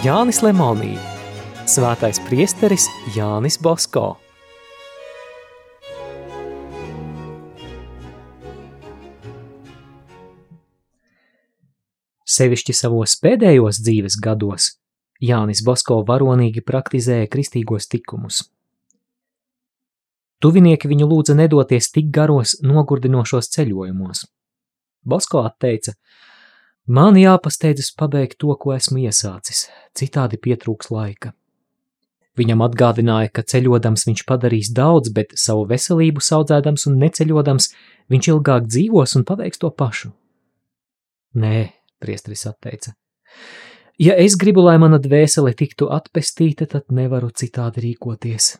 Jānis Lemonī, Svētais priesteris Jānis Bosko. Sevišķi savos pēdējos dzīves gados Jānis Bosko varonīgi praktizēja kristīgos tikumus. Tuvinieki viņu lūdza nedoties tik garos, nogurdinošos ceļojumos. Bosko atteica: Man jāpasteidzas pabeigt to, ko esmu iesācis, citādi pietrūks laika. Viņam atgādināja, ka ceļodams viņš padarīs daudz, bet savu veselību saudzēdams un neceļodams, viņš ilgāk dzīvos un paveiks to pašu. Nē, priestris atteica. Ja es gribu, lai mana dvēsele tiktu atpestīta, tad nevaru citādi rīkoties.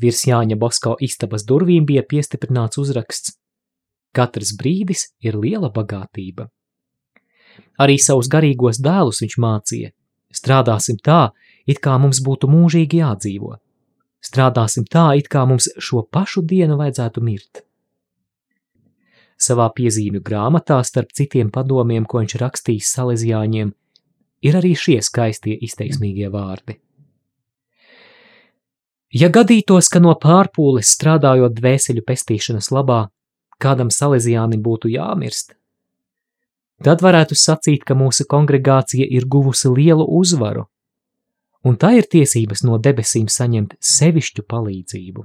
Virs Jāņa Bosko istabas durvīm bija piestiprināts uzraksts: Katrs brīdis ir liela bagātība. Arī savus garīgos dēlus viņš mācīja: strādāsim tā, it kā mums būtu mūžīgi jādzīvo. Strādāsim tā, it kā mums šo pašu dienu vajadzētu mirt. Savā piezīmju grāmatā, starp citiem padomiem, ko viņš rakstījis salīdzjāņiem, ir arī šie skaistie izteiksmīgie vārdi. Ja gadītos, ka no pārpūles strādājot dvēseļu pestīšanas labā, kādam salīdzjānim būtu jāmirst, tad varētu sacīt, ka mūsu kongregācija ir guvusi lielu uzvaru, un tā ir tiesības no debesīm saņemt sevišķu palīdzību.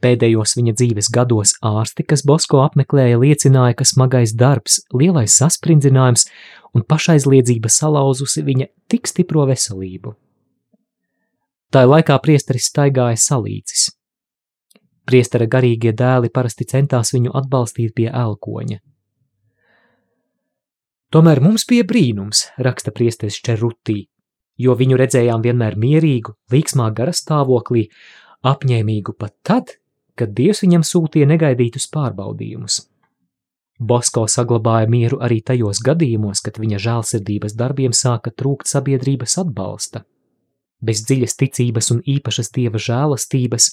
Pēdējos viņa dzīves gados ārsti, kas Bosko apmeklēja, liecināja, ka smagais darbs, lielais sasprindzinājums un pašaizliedzība salauzusi viņa tik stipro veselību. Tā laikā priesteris staigāja salīcis. Priestera garīgie dēli parasti centās viņu atbalstīt pie elkoņa. Tomēr mums bija brīnums, raksta priesteris Čerutī, jo viņu redzējām vienmēr mierīgu, līksmā gara stāvoklī, apņēmīgu pat tad, kad Dievs viņam sūtīja negaidītus pārbaudījumus. Bosko saglabāja mieru arī tajos gadījumos, kad viņa žēlsirdības darbiem sāka trūkt sabiedrības atbalsta. Bez dziļas ticības un īpašas dieva žēlastības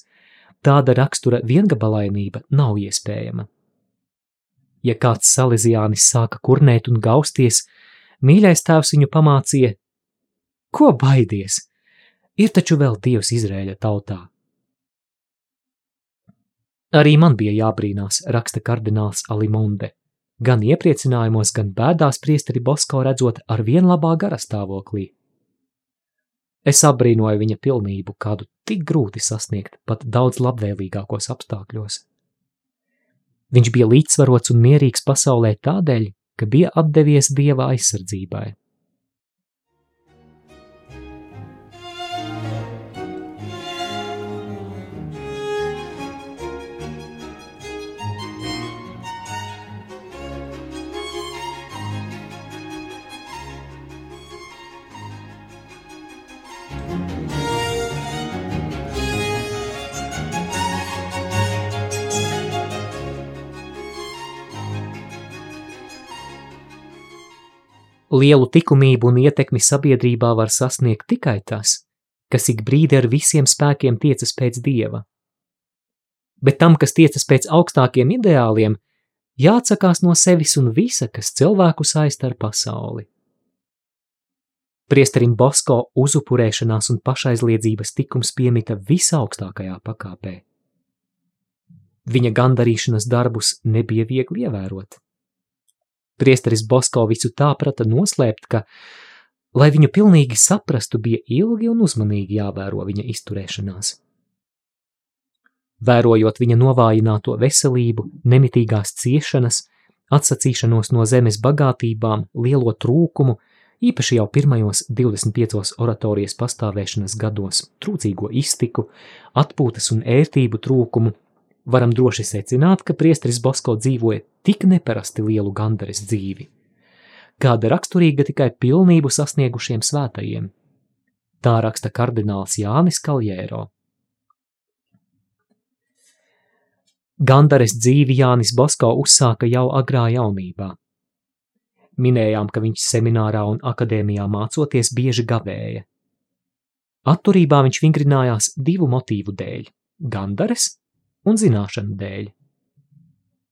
tāda rakstura viengabalainība nav iespējama. Ja kāds salīdzjānis sāka kurnēt un gausties, mīļais tēvs viņu pamācīja: Ko baidies? Ir taču vēl Dievs Izrēļa tautā. Arī man bija jābrīnās, raksta kardināls Alimonde. Gan iepriecinājumos, gan bēdās priesteri Bosko redzot ar vien labā gara stāvoklī. Es apbrīnoju viņa pilnību, kādu tik grūti sasniegt pat daudz labvēlīgākos apstākļos. Viņš bija līdzsvarots un mierīgs pasaulē tādēļ, ka bija atdevies dieva aizsardzībai. Lielu likumību un ietekmi sabiedrībā var sasniegt tikai tas, kas ik brīdi ar visiem spēkiem tiecas pēc dieva. Bet tam, kas tiecas pēc augstākiem ideāliem, jāatsakās no sevis un visa, kas cilvēku saista ar pasauli. Priesterim Bosko uzupurēšanās un pašaizliedzības tikums piemita visaugstākajā pakāpē. Viņa gandarīšanas darbus nebija viegli ievērot. Priesteris Bosko visu tā prata noslēpt, ka, lai viņu pilnīgi saprastu, bija ilgi un uzmanīgi jāvēro viņa izturēšanās. Vērojot viņa novājināto veselību, nemitīgās ciešanas, atsacīšanos no zemes bagātībām, lielo trūkumu, īpaši jau pirmajos 25 oratorijas pastāvēšanas gados, trūcīgo iztiku, atpūtas un ērtību trūkumu, varam droši secināt, ka priesteris Bosko dzīvoja tik neparasti lielu gandares dzīvi, kāda raksturīga tikai pilnību sasniegušiem svētajiem. Tā raksta kardināls Jānis Kaljēro. Gandares dzīvi Jānis Bosko uzsāka jau agrā jaunībā. Minējām, ka viņš seminārā un akadēmijā mācoties bieži gavēja. Atturībā viņš vingrinājās divu motīvu dēļ - gandares un zināšanu dēļ.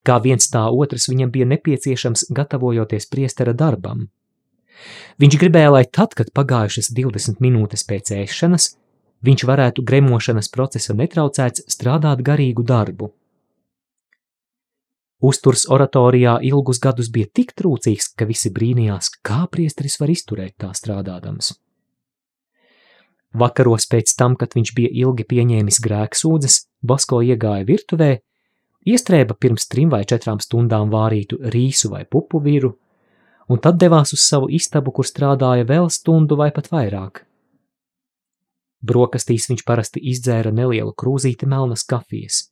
Kā viens tā otrs viņam bija nepieciešams gatavojoties priestera darbam. Viņš gribēja, lai tad, kad pagājušas 20 minūtes pēc ēšanas, viņš varētu gremošanas procesa netraucēts strādāt garīgu darbu. Uzturs oratorijā ilgus gadus bija tik trūcīgs, ka visi brīnījās, kā priesteris var izturēt tā strādādams. Vakaros pēc tam, kad viņš bija ilgi pieņēmis grēksūdzes, Basko iegāja virtuvē, iestrēba pirms trim vai četrām stundām vārītu rīsu vai pupu viru, un tad devās uz savu istabu, kur strādāja vēl stundu vai pat vairāk. Brokastīs viņš parasti izdzēra nelielu krūzīti melnas kafijas.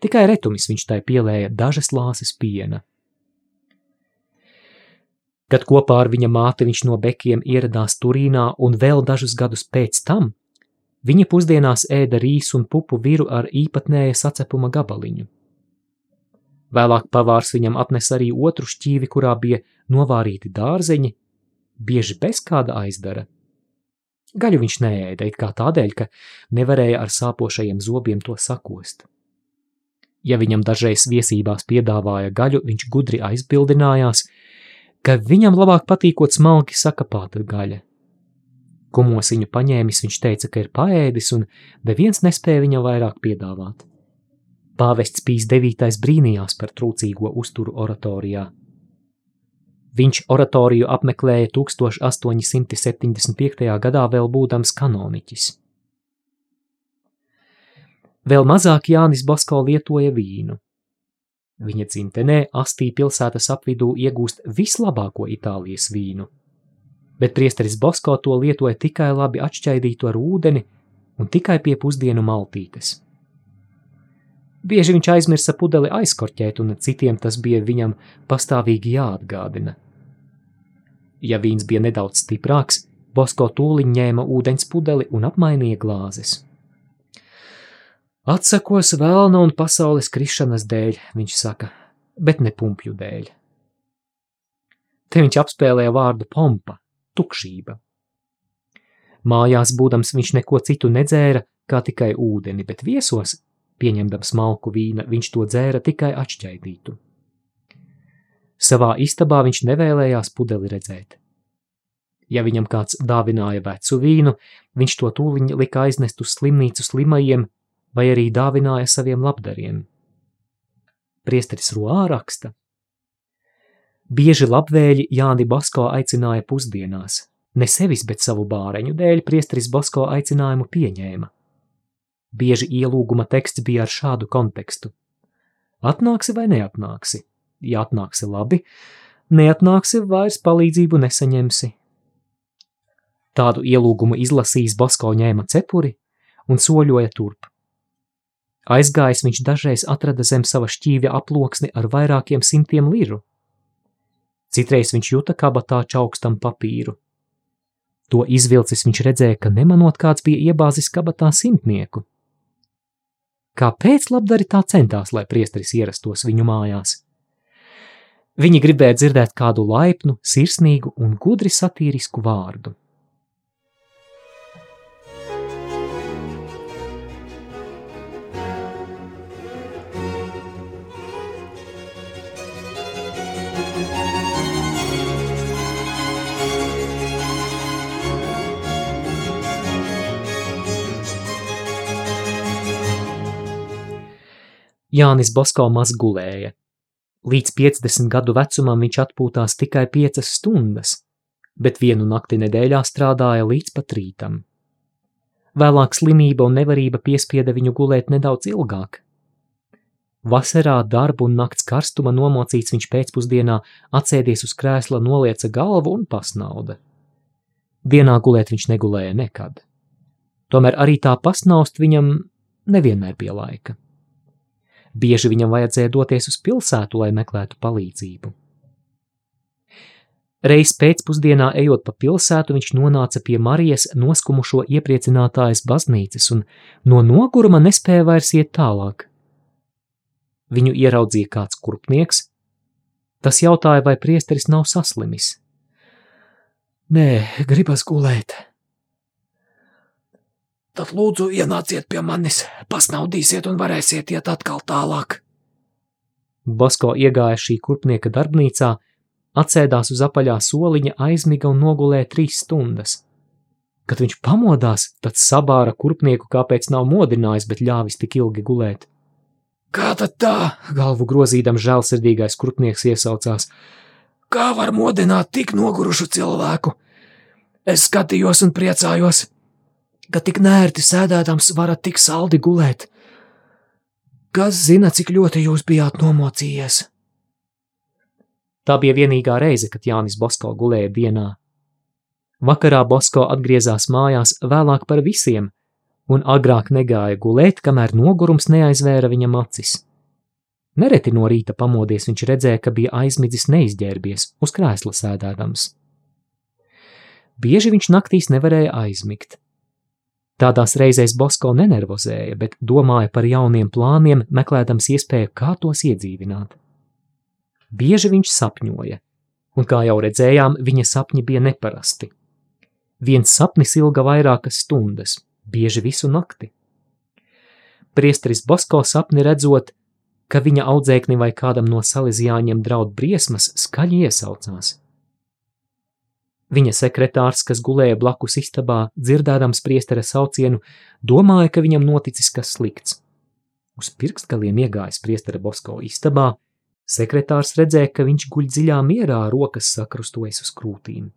Tikai retumis viņš tai pielēja dažas lāses piena. Kad kopā ar viņa māti viņš no bekiem ieradās Turīnā un vēl dažus gadus pēc tam, viņa pusdienās ēda rīsu un pupu viru ar īpatnēja sacepuma gabaliņu. Vēlāk pavārs viņam atnes arī otru šķīvi, kurā bija novārīti dārzeņi, bieži bez kāda aizdara. Gaļu viņš neēda it kā tādēļ, ka nevarēja ar sāpošajiem zobiem to sakost. Ja viņam dažreiz viesībās piedāvāja gaļu, viņš gudri aizbildinājās, ka viņam labāk patīkot smalki sakapāta gaļa. Kumosiņu paņēmis, viņš teica, ka ir paēdis un neviens nespēja viņam vairāk piedāvāt. Pāvests Pīs devītais brīnījās par trūcīgo uzturu oratorijā. Viņš oratoriju apmeklēja 1875. gadā vēl būdams kanoniķis. Vēl mazāk Jānis Basko lietoja vīnu. Viņa dzimtenē Astī pilsētas apvidū iegūst vislabāko Itālijas vīnu, bet priesteris Basko to lietoja tikai labi atšķaidītu ar ūdeni un tikai pie pusdienu maltītes. Bieži viņš aizmirsa pudeli aizkorķēt, un citiem tas bija viņam pastāvīgi jāatgādina – Ja vīns bija nedaudz stiprāks, Bosko tūliņ ņēma ūdens pudeli un apmainīja glāzes. Atsakos vēlna un pasaules krišanas dēļ, viņš saka, bet ne pumpju dēļ. Te viņš apspēlēja vārdu pompa, tukšība. Mājās būdams viņš neko citu nedzēra, kā tikai ūdeni, bet viesos, pieņemdams malku vīna, viņš to dzēra tikai atšķaidītu. Savā istabā viņš nevēlējās pudeli redzēt. Ja viņam kāds dāvināja vecu vīnu, viņš to tūliņ lika aiznest uz slimnīcu slimajiem vai arī dāvināja saviem labdariem. Priesteris Roā raksta. Bieži labvēļi Jāni Basko aicināja pusdienās, ne sevis, bet savu bāreņu dēļ priesteris Basko aicinājumu pieņēma. Bieži ielūguma teksts bija ar šādu kontekstu. Atnāksi vai neatnāksi? ja atnāksi labi, neatnāksi vairs palīdzību nesaņemsi. Tādu ielūgumu izlasījis Basko ņēma cepuri un soļoja turp. Aizgājis viņš dažreiz atrada zem sava šķīvja aploksni ar vairākiem simtiem liru. Citreiz viņš juta kabatā čaukstam papīru. To izvilcis viņš redzēja, ka nemanot kāds bija iebāzis kabatā simtnieku. Kāpēc labdari tā centās, lai priesteris ierastos viņu mājās? Viņi gribēja dzirdēt kādu laipnu, sirsnīgu un gudri satīrisku vārdu. Jānis Bosko maz gulēja, Līdz 50 gadu vecumam viņš atpūtās tikai 5 stundas, bet vienu nakti nedēļā strādāja līdz pat rītam. Vēlāk slimība un nevarība piespieda viņu gulēt nedaudz ilgāk. Vasarā darbu un nakts karstuma nomocīts viņš pēcpusdienā atsēdies uz krēsla, nolieca galvu un pasnauda. Dienā gulēt viņš negulēja nekad. Tomēr arī tā pasnaust viņam nevienmēr bija laika. Bieži viņam vajadzēja doties uz pilsētu, lai meklētu palīdzību. Reiz pēcpusdienā ejot pa pilsētu, viņš nonāca pie Marijas noskumušo iepriecinātājas baznīcas un no noguruma nespēja vairs iet tālāk. Viņu ieraudzīja kāds kurpnieks. Tas jautāja, vai priesteris nav saslimis. Nē, gribas gulēt, Tad lūdzu ienāciet pie manis, pasnaudīsiet un varēsiet iet atkal tālāk. Basko iegāja šī kurpnieka darbnīcā, atsēdās uz apaļā soliņa, aizmiga un nogulēja trīs stundas. Kad viņš pamodās, tad sabāra kurpnieku, kāpēc nav modinājis, bet ļāvis tik ilgi gulēt. Kā tad tā? galvu grozīdam žēlsirdīgais kurpnieks iesaucās. Kā var modināt tik nogurušu cilvēku? Es skatījos un priecājos, ka tik nērti sēdēdams varat tik saldi gulēt. Kas zina, cik ļoti jūs bijāt nomocījies? Tā bija vienīgā reize, kad Jānis Bosko gulēja dienā. Vakarā Bosko atgriezās mājās vēlāk par visiem, un agrāk negāja gulēt, kamēr nogurums neaizvēra viņam acis. Nereti no rīta pamodies viņš redzēja, ka bija aizmidzis neizģērbies, uz krēsla sēdēdams. Bieži viņš naktīs nevarēja aizmigt. Tādās reizēs Bosko nenervozēja, bet domāja par jauniem plāniem, meklēdams iespēju, kā tos iedzīvināt. Bieži viņš sapņoja, un kā jau redzējām, viņa sapņi bija neparasti. Viens sapnis ilga vairākas stundas, bieži visu nakti. Priesteris Bosko sapni redzot, ka viņa audzēkni vai kādam no salīdzjāņiem draud briesmas, skaļi iesaucās. Viņa sekretārs, kas gulēja blakus istabā, dzirdēdams priestera saucienu, domāja, ka viņam noticis kas slikts. Uz pirkstgaliem iegājis priestera Bosko istabā, Sekretārs redzēja, ka viņš guļ dziļā mierā, rokas sakrustojas uz krūtīm.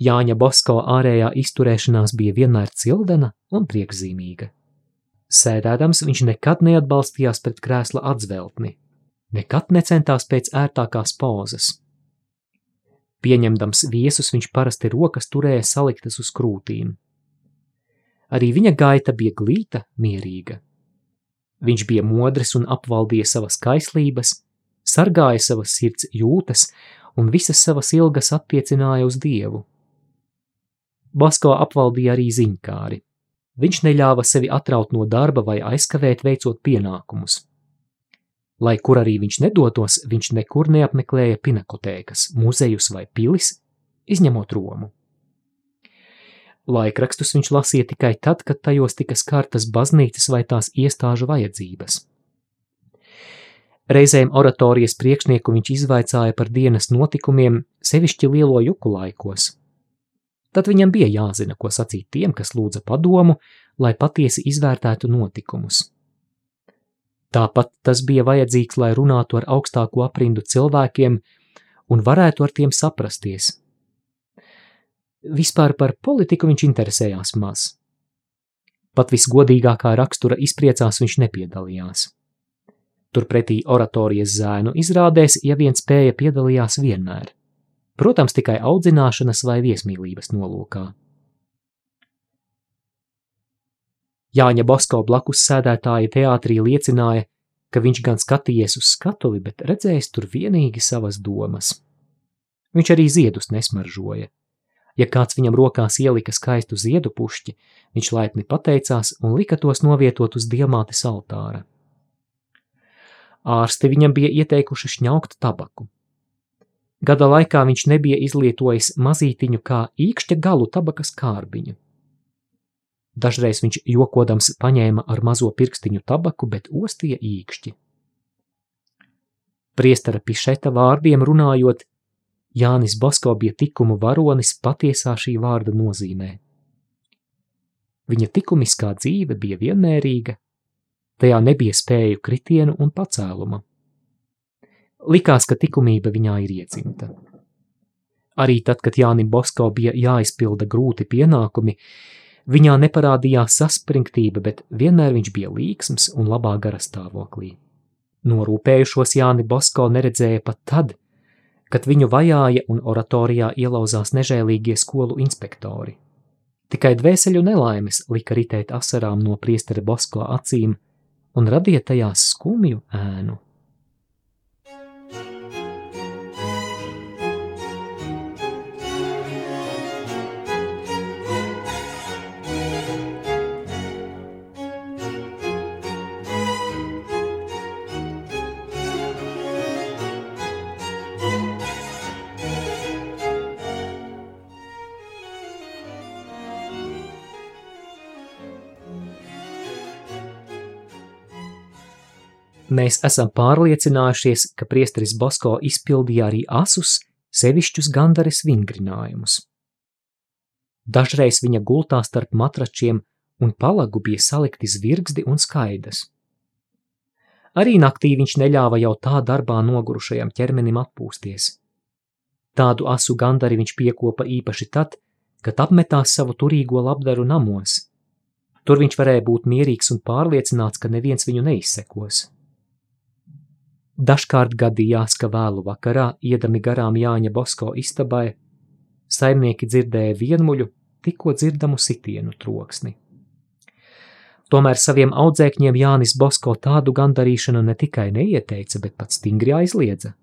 Jāņa Bosko ārējā izturēšanās bija vienmēr cildena un priekšzīmīga. Sēdēdams viņš nekad neatbalstījās pret krēsla atzveltni, nekad necentās pēc ērtākās pozas. Pieņemdams viesus, viņš parasti rokas turēja saliktas uz krūtīm. Arī viņa gaita bija glīta, mierīga. Viņš bija modrs un apvaldīja savas kaislības, sargāja savas sirds jūtas un visas savas ilgas attiecināja uz Dievu. Basko apvaldīja arī ziņkāri. Viņš neļāva sevi atraut no darba vai aizkavēt veicot pienākumus. Lai kur arī viņš nedotos, viņš nekur neapmeklēja pinakotēkas, muzejus vai pilis, izņemot Romu. Laikrakstus viņš lasīja tikai tad, kad tajos tika skartas baznīcas vai tās iestāžu vajadzības. Reizēm oratorijas priekšnieku viņš izvaicāja par dienas notikumiem, sevišķi lielo juku laikos. Tad viņam bija jāzina, ko sacīt tiem, kas lūdza padomu, lai patiesi izvērtētu notikumus. Tāpat tas bija vajadzīgs, lai runātu ar augstāko aprindu cilvēkiem un varētu ar tiem saprasties, Vispār par politiku viņš interesējās maz. Pat visgodīgākā rakstura izpriecās viņš nepiedalījās. Turpretī oratorijas zēnu izrādēs, ja vien spēja piedalījās vienmēr. Protams, tikai audzināšanas vai viesmīlības nolūkā. Jāņa Bosko blakus sēdētāja teātrī liecināja, ka viņš gan skatījies uz skatuvi, bet redzējis tur vienīgi savas domas. Viņš arī ziedus nesmaržoja. Ja kāds viņam rokās ielika skaistu ziedu pušķi, viņš laipni pateicās un lika tos novietot uz diamātes altāra. Ārsti viņam bija ieteikuši šņaukt tabaku. Gada laikā viņš nebija izlietojis mazītiņu kā īkšķa galu tabakas kārbiņu. Dažreiz viņš jokodams paņēma ar mazo pirkstiņu tabaku, bet ostīja īkšķi. Priestara pišeta vārdiem runājot, Jānis Basko bija tikumu varonis patiesā šī vārda nozīmē. Viņa likumiskā dzīve bija vienmērīga, tajā nebija spēju kritienu un pacēluma. Likās, ka likumība viņā ir iedzimta. Arī tad, kad Jānim Bosko bija jāizpilda grūti pienākumi, viņā neparādījās saspringtība, bet vienmēr viņš bija līksms un labā garastāvoklī. Norūpējušos Jāni Bosko neredzēja pat tad, kad viņu vajāja un oratorijā ielauzās nežēlīgie skolu inspektori. Tikai dvēseļu nelaimes lika ritēt asarām no priestera Bosko acīm un radīja tajās skumju ēnu. Mēs esam pārliecinājušies, ka priesteris Bosko izpildīja arī asus, sevišķus gandares vingrinājumus. Dažreiz viņa gultā starp matračiem un palagu bija salikti zvirgzdi un skaidas. Arī naktī viņš neļāva jau tā darbā nogurušajam ķermenim atpūsties. Tādu asu gandari viņš piekopa īpaši tad, kad apmetās savu turīgo labdaru namos. Tur viņš varēja būt mierīgs un pārliecināts, ka neviens viņu neizsekos. Dažkārt gadījās, ka vēlu vakarā, iedami garām Jāņa Bosko istabai, saimnieki dzirdēja vienmuļu, tikko dzirdamu sitienu troksni. Tomēr saviem audzēkņiem Jānis Bosko tādu gandarīšanu ne tikai neieteica, bet pat stingri aizliedza,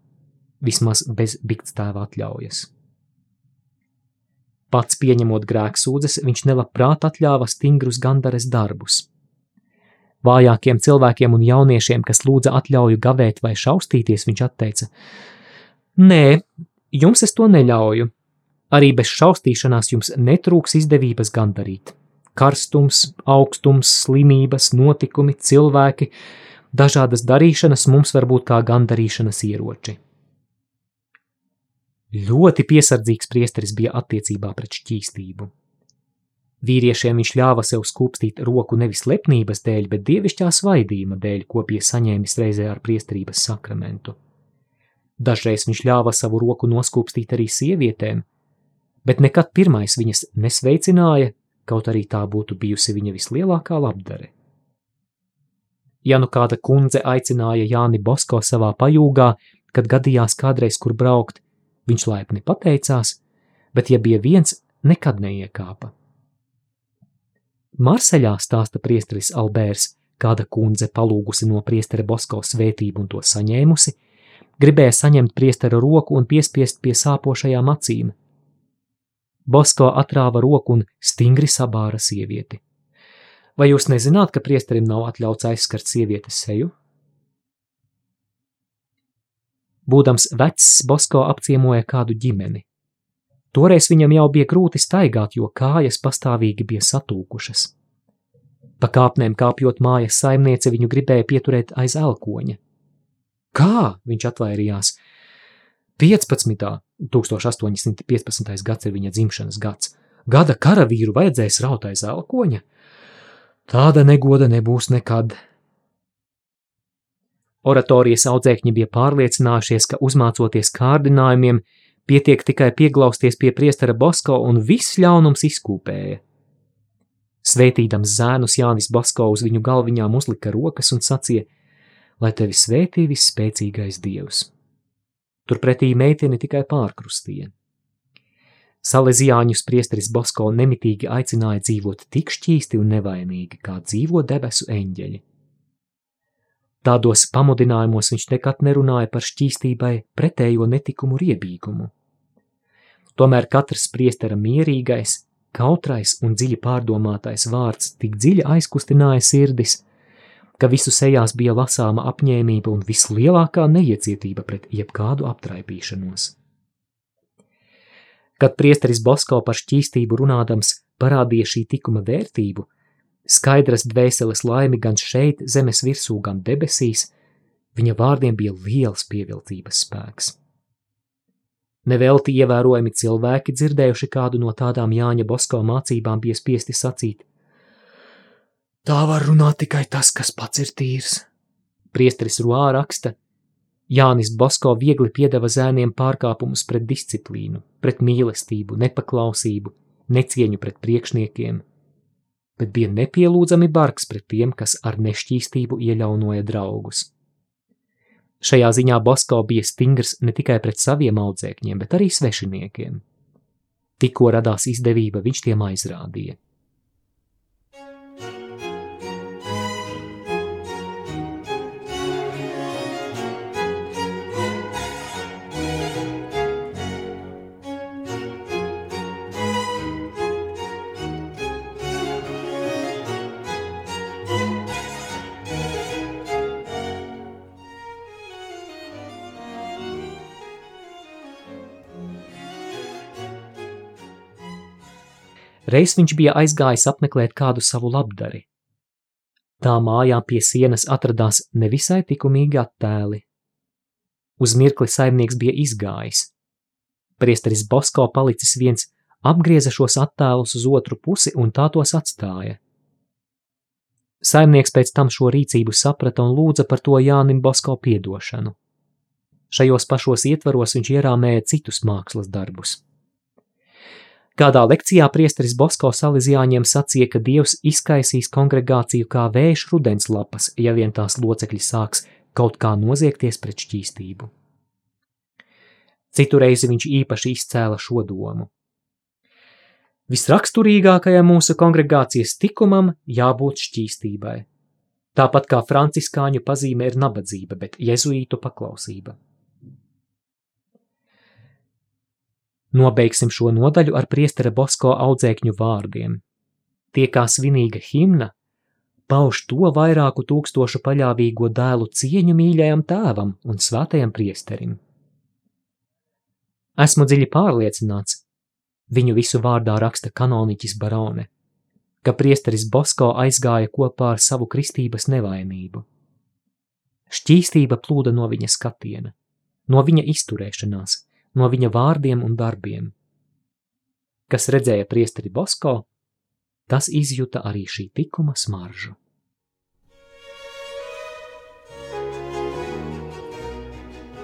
vismaz bez biktstāva atļaujas. Pats pieņemot grēksūdzes, viņš nelabprāt atļāva stingrus gandares darbus – Vājākiem cilvēkiem un jauniešiem, kas lūdza atļauju gavēt vai šaustīties, viņš atteica: Nē, jums es to neļauju. Arī bez šaustīšanās jums netrūks izdevības gandarīt. Karstums, augstums, slimības, notikumi, cilvēki, dažādas darīšanas mums var būt kā gandarīšanas ieroči. Ļoti piesardzīgs priesteris bija attiecībā pret šķīstību. Vīriešiem viņš ļāva sev skūpstīt roku nevis lepnības dēļ, bet dievišķā svaidījuma dēļ, ko bija saņēmis reizē ar priesterības sakramentu. Dažreiz viņš ļāva savu roku noskūpstīt arī sievietēm, bet nekad pirmais viņas nesveicināja, kaut arī tā būtu bijusi viņa vislielākā labdare. Ja nu kāda kundze aicināja Jāni Bosko savā pajūgā, kad gadījās kādreiz kur braukt, viņš laipni pateicās, bet ja bija viens, nekad neiekāpa. Marseļā stāsta priesteris Albērs, kāda kundze palūgusi no priestera Bosko svētību un to saņēmusi, gribēja saņemt priestera roku un piespiest pie sāpošajām acīm. Bosko atrāva roku un stingri sabāra sievieti. Vai jūs nezināt, ka priesterim nav atļauts aizskart sievietes seju? Būdams vecs, Bosko apciemoja kādu ģimeni. Toreiz viņam jau bija grūti staigāt, jo kājas pastāvīgi bija satūkušas. Pa kāpnēm kāpjot mājas saimniece viņu gribēja pieturēt aiz elkoņa. Kā? viņš atvairījās. 15. 1815. gads ir viņa dzimšanas gads. Gada karavīru vajadzēs raut aiz elkoņa? Tāda negoda nebūs nekad. Oratorijas audzēkņi bija pārliecinājušies, ka uzmācoties kārdinājumiem, Pietiek tikai pieglausties pie priestera Bosko un viss ļaunums izkūpēja. Svētīdams zēnus Jānis Basko uz viņu galviņām uzlika rokas un sacīja, lai tevi svētī visspēcīgais dievs. Turpretī meiteni tikai pārkrustīja. Salezijāņus priesteris Bosko nemitīgi aicināja dzīvot tik šķīsti un nevainīgi, kā dzīvo debesu eņģeļi. Tādos pamudinājumos viņš nekad nerunāja par šķīstībai pretējo netikumu riebīgumu. Tomēr katrs priestera mierīgais, kautrais un dziļi pārdomātais vārds tik dziļi aizkustināja sirdis, ka visu sejās bija lasāma apņēmība un vislielākā neiecietība pret jebkādu aptraipīšanos. Kad priesteris Bosko par šķīstību runādams parādīja šī tikuma vērtību, skaidras dvēseles laimi gan šeit, zemes virsū, gan debesīs, viņa vārdiem bija liels pievilcības spēks. Nevelti ievērojami cilvēki, dzirdējuši kādu no tādām Jāņa Bosko mācībām, bija spiesti sacīt: Tā var runāt tikai tas, kas pats ir tīrs. Priestris Ruā raksta, Jānis Bosko viegli piedeva zēniem pārkāpumus pret disciplīnu, pret mīlestību, nepaklausību, necieņu pret priekšniekiem, bet bija nepielūdzami bargs pret tiem, kas ar nešķīstību ieļaunoja draugus. Šajā ziņā Bosko bija stingrs ne tikai pret saviem audzēkņiem, bet arī svešiniekiem. Tikko radās izdevība, viņš tiem aizrādīja. Reiz viņš bija aizgājis apmeklēt kādu savu labdari. Tā mājā pie sienas atradās nevisai likumīgi attēli. Uz mirkli saimnieks bija izgājis. Priesteris Bosko palicis viens, apgrieza šos attēlus uz otru pusi un tā tos atstāja. Saimnieks pēc tam šo rīcību saprata un lūdza par to Jānim Bosko piedošanu. Šajos pašos ietvaros viņš ierāmēja citus mākslas darbus. Kādā lekcijā priesteris Bosko Salīzjāņiem sacīja, ka Dievs izkaisīs kongregāciju kā vējš rudens lapas, ja vien tās locekļi sāks kaut kā noziegties pret šķīstību. Citu reizi viņš īpaši izcēla šo domu. Visraksturīgākajam mūsu kongregācijas tikumam jābūt šķīstībai. Tāpat kā franciskāņu pazīme ir nabadzība, bet jezuītu paklausība. Nobeigsim šo nodaļu ar priestera Bosko audzēkņu vārdiem. Tie kā svinīga himna pauž to vairāku tūkstošu paļāvīgo dēlu cieņu mīļajam tēvam un svētajam priesterim. Esmu dziļi pārliecināts, viņu visu vārdā raksta kanoniķis Barone, ka priesteris Bosko aizgāja kopā ar savu kristības nevainību. Šķīstība plūda no viņa skatiena, no viņa izturēšanās, no viņa vārdiem un darbiem. Kas redzēja priesteri Bosko, tas izjuta arī šī tikuma smaržu.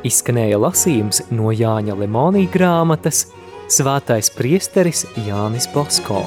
Izskanēja lasījums no Jāņa Lemonija grāmatas Svētais priesteris Jānis Bosko.